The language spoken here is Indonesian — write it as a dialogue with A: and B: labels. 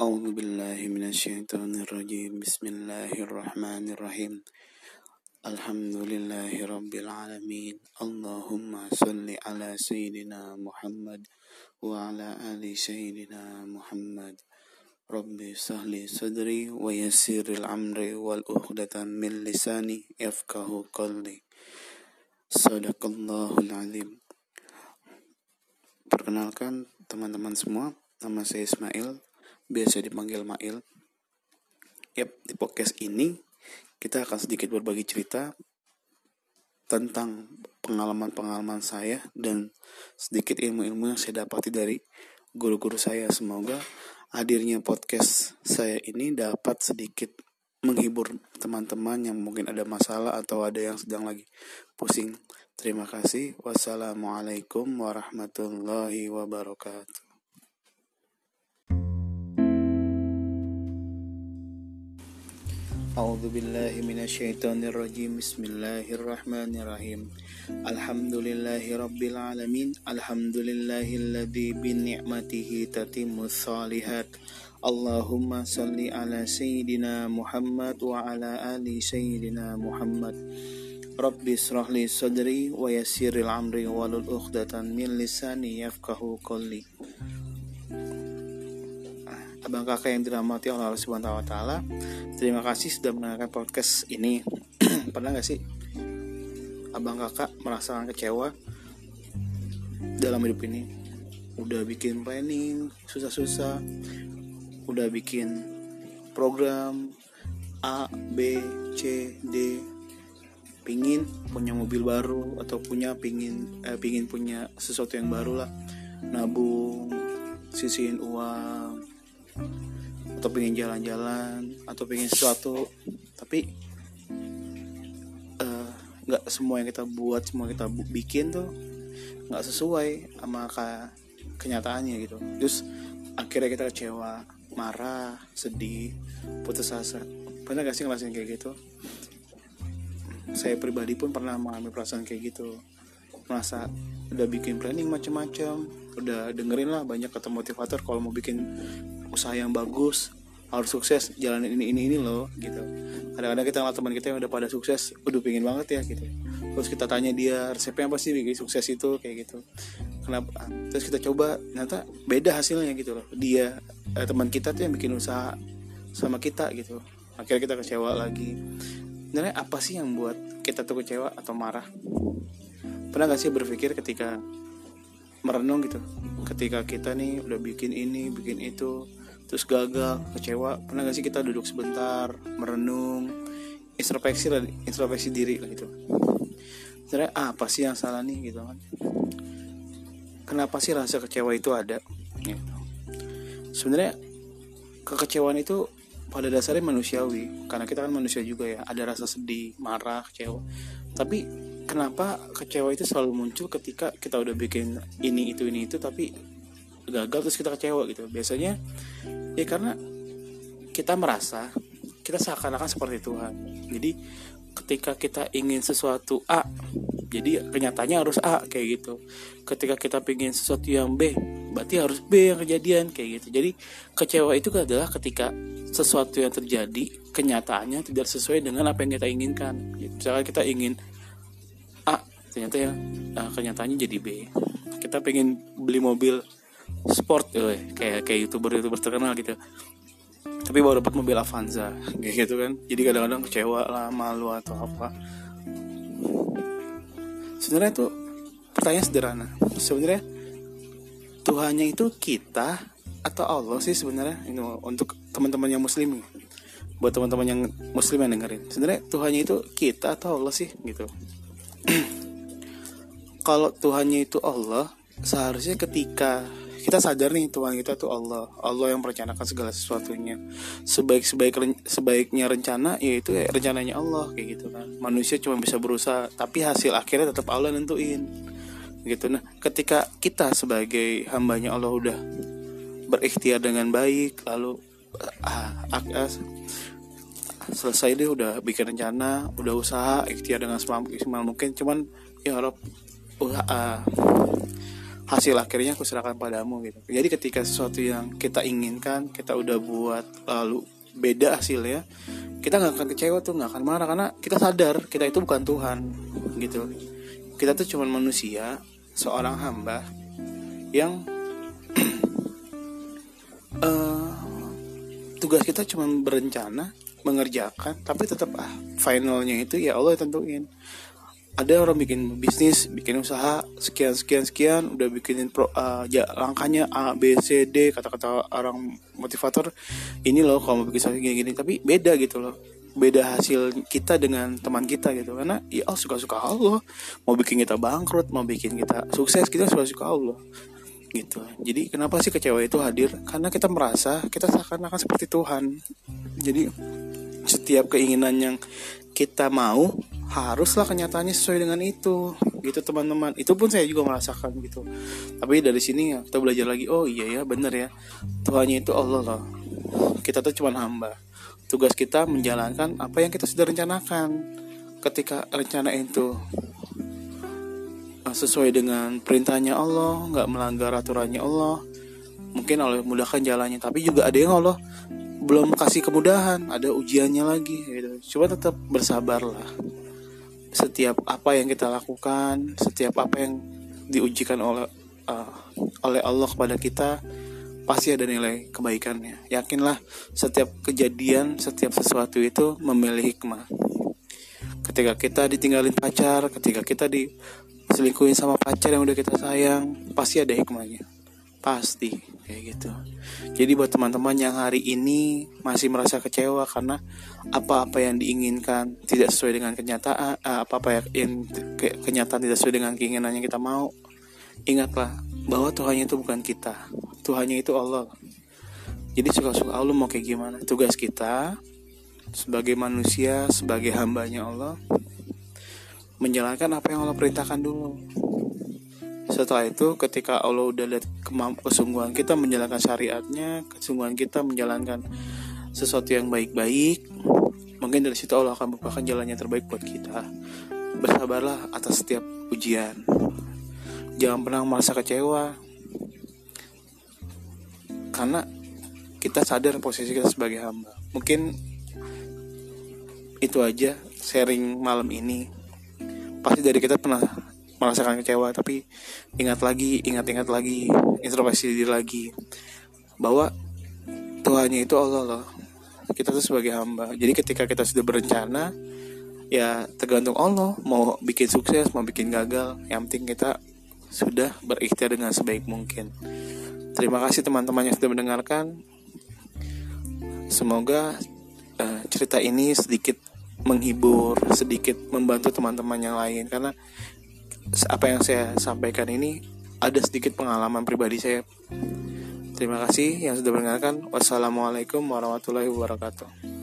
A: أعوذ بالله من الشيطان الرجيم بسم الله الرحمن الرحيم الحمد لله رب العالمين اللهم صل على سيدنا محمد وعلى آل سيدنا محمد ربي سهل صدري ويسير الأمر والأخدة من لساني يفقه قولي صدق الله العظيم Perkenalkan teman-teman semua, nama saya Ismail, biasa dipanggil Mail. Yap, di podcast ini kita akan sedikit berbagi cerita tentang pengalaman-pengalaman saya dan sedikit ilmu-ilmu yang saya dapati dari guru-guru saya. Semoga hadirnya podcast saya ini dapat sedikit menghibur teman-teman yang mungkin ada masalah atau ada yang sedang lagi pusing. Terima kasih. Wassalamualaikum warahmatullahi wabarakatuh. A'udzu billahi minasyaitonir rajim. Bismillahirrahmanirrahim. Alhamdulillahi rabbil alamin. Alhamdulillahilladzi bi ni'matihi tatimmus shalihat. Allahumma salli ala sayyidina Muhammad wa ala ali sayyidina Muhammad. Rabbi israh sadri wa yassiril amri walul 'uqdatam min lisani yafkahu kulli abang kakak yang dirahmati oleh Allah Subhanahu wa taala. Terima kasih sudah mendengarkan podcast ini. Pernah gak sih abang kakak merasakan kecewa dalam hidup ini? Udah bikin planning susah-susah, udah bikin program A, B, C, D, pingin punya mobil baru atau punya pingin eh, pingin punya sesuatu yang baru lah, nabung, sisihin uang, atau pengen jalan-jalan atau pengen sesuatu tapi nggak uh, semua yang kita buat semua yang kita bikin tuh nggak sesuai sama kenyataannya gitu. Terus akhirnya kita kecewa marah sedih putus asa. Pernah gak sih ngerasain kayak gitu? Saya pribadi pun pernah mengalami perasaan kayak gitu. Merasa udah bikin planning macam-macam udah dengerin lah banyak kata motivator kalau mau bikin usaha yang bagus harus sukses jalanin ini ini ini loh gitu. Kadang-kadang kita ngeliat teman kita yang udah pada sukses udah pingin banget ya gitu. Terus kita tanya dia resepnya apa sih bikin sukses itu? Kayak gitu. Kenapa? Terus kita coba ternyata beda hasilnya gitu loh. Dia eh, teman kita tuh yang bikin usaha sama kita gitu. Akhirnya kita kecewa lagi. Sebenarnya apa sih yang buat kita tuh kecewa atau marah? Pernah gak sih berpikir ketika merenung gitu? Ketika kita nih udah bikin ini bikin itu terus gagal kecewa. Pernah gak sih kita duduk sebentar merenung? Introspeksi introspeksi diri lah gitu. Sebenarnya apa sih yang salah nih? Gitu kan. Kenapa sih rasa kecewa itu ada? Gitu. sebenarnya kekecewaan itu pada dasarnya manusiawi. Karena kita kan manusia juga ya. Ada rasa sedih marah kecewa. Tapi kenapa kecewa itu selalu muncul ketika kita udah bikin ini itu ini itu tapi gagal terus kita kecewa gitu. Biasanya ya karena kita merasa kita seakan-akan seperti Tuhan. Jadi ketika kita ingin sesuatu A jadi kenyataannya harus A kayak gitu. Ketika kita ingin sesuatu yang B berarti harus B yang kejadian kayak gitu. Jadi kecewa itu adalah ketika sesuatu yang terjadi kenyataannya tidak sesuai dengan apa yang kita inginkan. Misalnya kita ingin A ternyata yang nah, kenyataannya jadi B. Kita pengen beli mobil sport eh, kayak kayak youtuber youtuber terkenal gitu. Tapi baru dapat mobil Avanza kayak gitu kan. Jadi kadang-kadang kecewa lah malu atau apa. Sebenarnya tuh pertanyaan sederhana. Sebenarnya Tuhannya itu kita atau Allah sih sebenarnya? Ini untuk teman-teman yang muslim buat teman-teman yang muslim yang dengerin. Sebenarnya Tuhannya itu kita atau Allah sih? Gitu. Kalau Tuhannya itu Allah seharusnya ketika kita sadar nih Tuhan kita tuh Allah. Allah yang merencanakan segala sesuatunya. Sebaik sebaik sebaiknya rencana yaitu ya rencananya Allah kayak gitu kan. Manusia cuma bisa berusaha tapi hasil akhirnya tetap Allah nentuin. Gitu. Nah ketika kita sebagai hambanya Allah udah berikhtiar dengan baik lalu ah, ah, ah, selesai deh udah bikin rencana udah usaha ikhtiar dengan semaksimal mungkin cuman ya Rob uh, uh, hasil akhirnya aku serahkan padamu gitu. Jadi ketika sesuatu yang kita inginkan kita udah buat lalu beda hasilnya kita nggak akan kecewa tuh nggak akan marah karena kita sadar kita itu bukan Tuhan gitu. Kita tuh cuma manusia seorang hamba yang uh, tugas kita cuma berencana mengerjakan tapi tetap ah finalnya itu ya Allah tentuin ada orang bikin bisnis, bikin usaha sekian sekian sekian, udah bikinin pro, uh, ya, langkahnya A B C D kata-kata orang motivator ini loh kalau mau bikin sesuatu gini-gini tapi beda gitu loh. Beda hasil kita dengan teman kita gitu. Karena ya Allah suka-suka Allah. Mau bikin kita bangkrut mau bikin kita sukses kita suka-suka Allah. Gitu. Jadi kenapa sih kecewa itu hadir? Karena kita merasa kita seakan-akan seperti Tuhan. Jadi setiap keinginan yang kita mau haruslah kenyataannya sesuai dengan itu. Gitu teman-teman. Itu pun saya juga merasakan gitu. Tapi dari sini ya kita belajar lagi oh iya ya bener ya. Tuhannya itu Allah loh kita tuh cuma hamba. Tugas kita menjalankan apa yang kita sudah rencanakan. Ketika rencana itu eh, sesuai dengan perintahnya Allah nggak melanggar aturannya Allah mungkin Allah mudahkan jalannya. Tapi juga ada yang Allah belum kasih kemudahan ada ujiannya lagi gitu. Coba tetap bersabarlah setiap apa yang kita lakukan, setiap apa yang diujikan oleh uh, oleh Allah kepada kita pasti ada nilai kebaikannya. Yakinlah setiap kejadian, setiap sesuatu itu memiliki hikmah. Ketika kita ditinggalin pacar, ketika kita diselingkuhin sama pacar yang udah kita sayang, pasti ada hikmahnya. Pasti kayak gitu. Jadi buat teman-teman yang hari ini masih merasa kecewa karena apa-apa yang diinginkan tidak sesuai dengan kenyataan, eh, apa-apa yang ke kenyataan tidak sesuai dengan keinginan yang kita mau, ingatlah bahwa Tuhannya itu bukan kita. Tuhannya itu Allah. Jadi suka-suka Allah mau kayak gimana? Tugas kita sebagai manusia, sebagai hambanya Allah menjalankan apa yang Allah perintahkan dulu setelah itu ketika Allah udah lihat kesungguhan kita menjalankan syariatnya kesungguhan kita menjalankan sesuatu yang baik-baik mungkin dari situ Allah akan membukakan jalan yang terbaik buat kita. Bersabarlah atas setiap ujian jangan pernah merasa kecewa. Karena kita sadar posisi kita sebagai hamba. Mungkin itu aja sharing malam ini. Pasti dari kita pernah merasakan kecewa tapi ingat lagi ingat-ingat lagi introspeksi diri lagi bahwa Tuhannya itu Allah loh. Kita tuh sebagai hamba. Jadi ketika kita sudah berencana ya tergantung Allah. Mau bikin sukses mau bikin gagal yang penting kita sudah berikhtiar dengan sebaik mungkin. Terima kasih teman-teman yang sudah mendengarkan. Semoga uh, cerita ini sedikit menghibur sedikit membantu teman-teman yang lain. Karena apa yang saya sampaikan ini ada sedikit pengalaman pribadi saya. Terima kasih yang sudah mendengarkan. Wassalamualaikum warahmatullahi wabarakatuh.